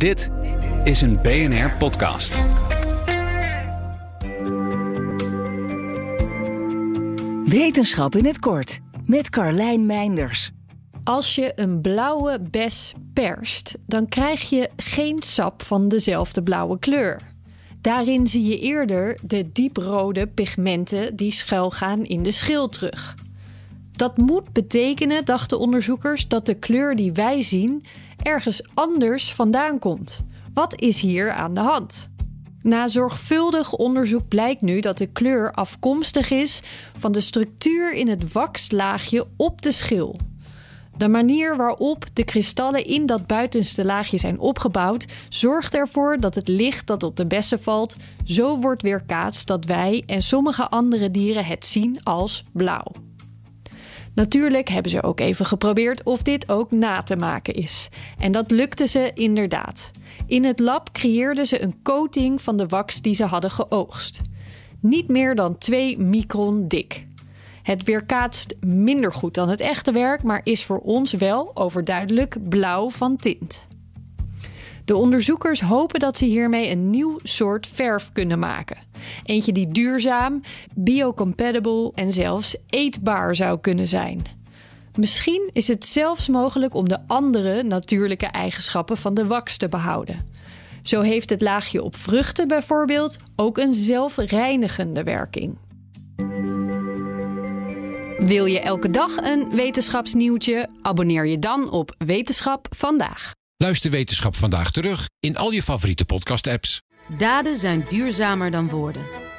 Dit is een BNR podcast. Wetenschap in het kort met Carlijn Meinders. Als je een blauwe bes perst, dan krijg je geen sap van dezelfde blauwe kleur. Daarin zie je eerder de dieprode pigmenten die schuilgaan in de schil terug. Dat moet betekenen, dachten onderzoekers, dat de kleur die wij zien ergens anders vandaan komt. Wat is hier aan de hand? Na zorgvuldig onderzoek blijkt nu dat de kleur afkomstig is van de structuur in het waxlaagje op de schil. De manier waarop de kristallen in dat buitenste laagje zijn opgebouwd, zorgt ervoor dat het licht dat op de bessen valt zo wordt weerkaatst dat wij en sommige andere dieren het zien als blauw. Natuurlijk hebben ze ook even geprobeerd of dit ook na te maken is. En dat lukte ze inderdaad. In het lab creëerden ze een coating van de wax die ze hadden geoogst. Niet meer dan 2 micron dik. Het weerkaatst minder goed dan het echte werk, maar is voor ons wel overduidelijk blauw van tint. De onderzoekers hopen dat ze hiermee een nieuw soort verf kunnen maken. Eentje die duurzaam, biocompatible en zelfs eetbaar zou kunnen zijn. Misschien is het zelfs mogelijk om de andere natuurlijke eigenschappen van de wax te behouden. Zo heeft het laagje op vruchten bijvoorbeeld ook een zelfreinigende werking. Wil je elke dag een wetenschapsnieuwtje? Abonneer je dan op Wetenschap vandaag. Luister Wetenschap vandaag terug in al je favoriete podcast-apps. Daden zijn duurzamer dan woorden.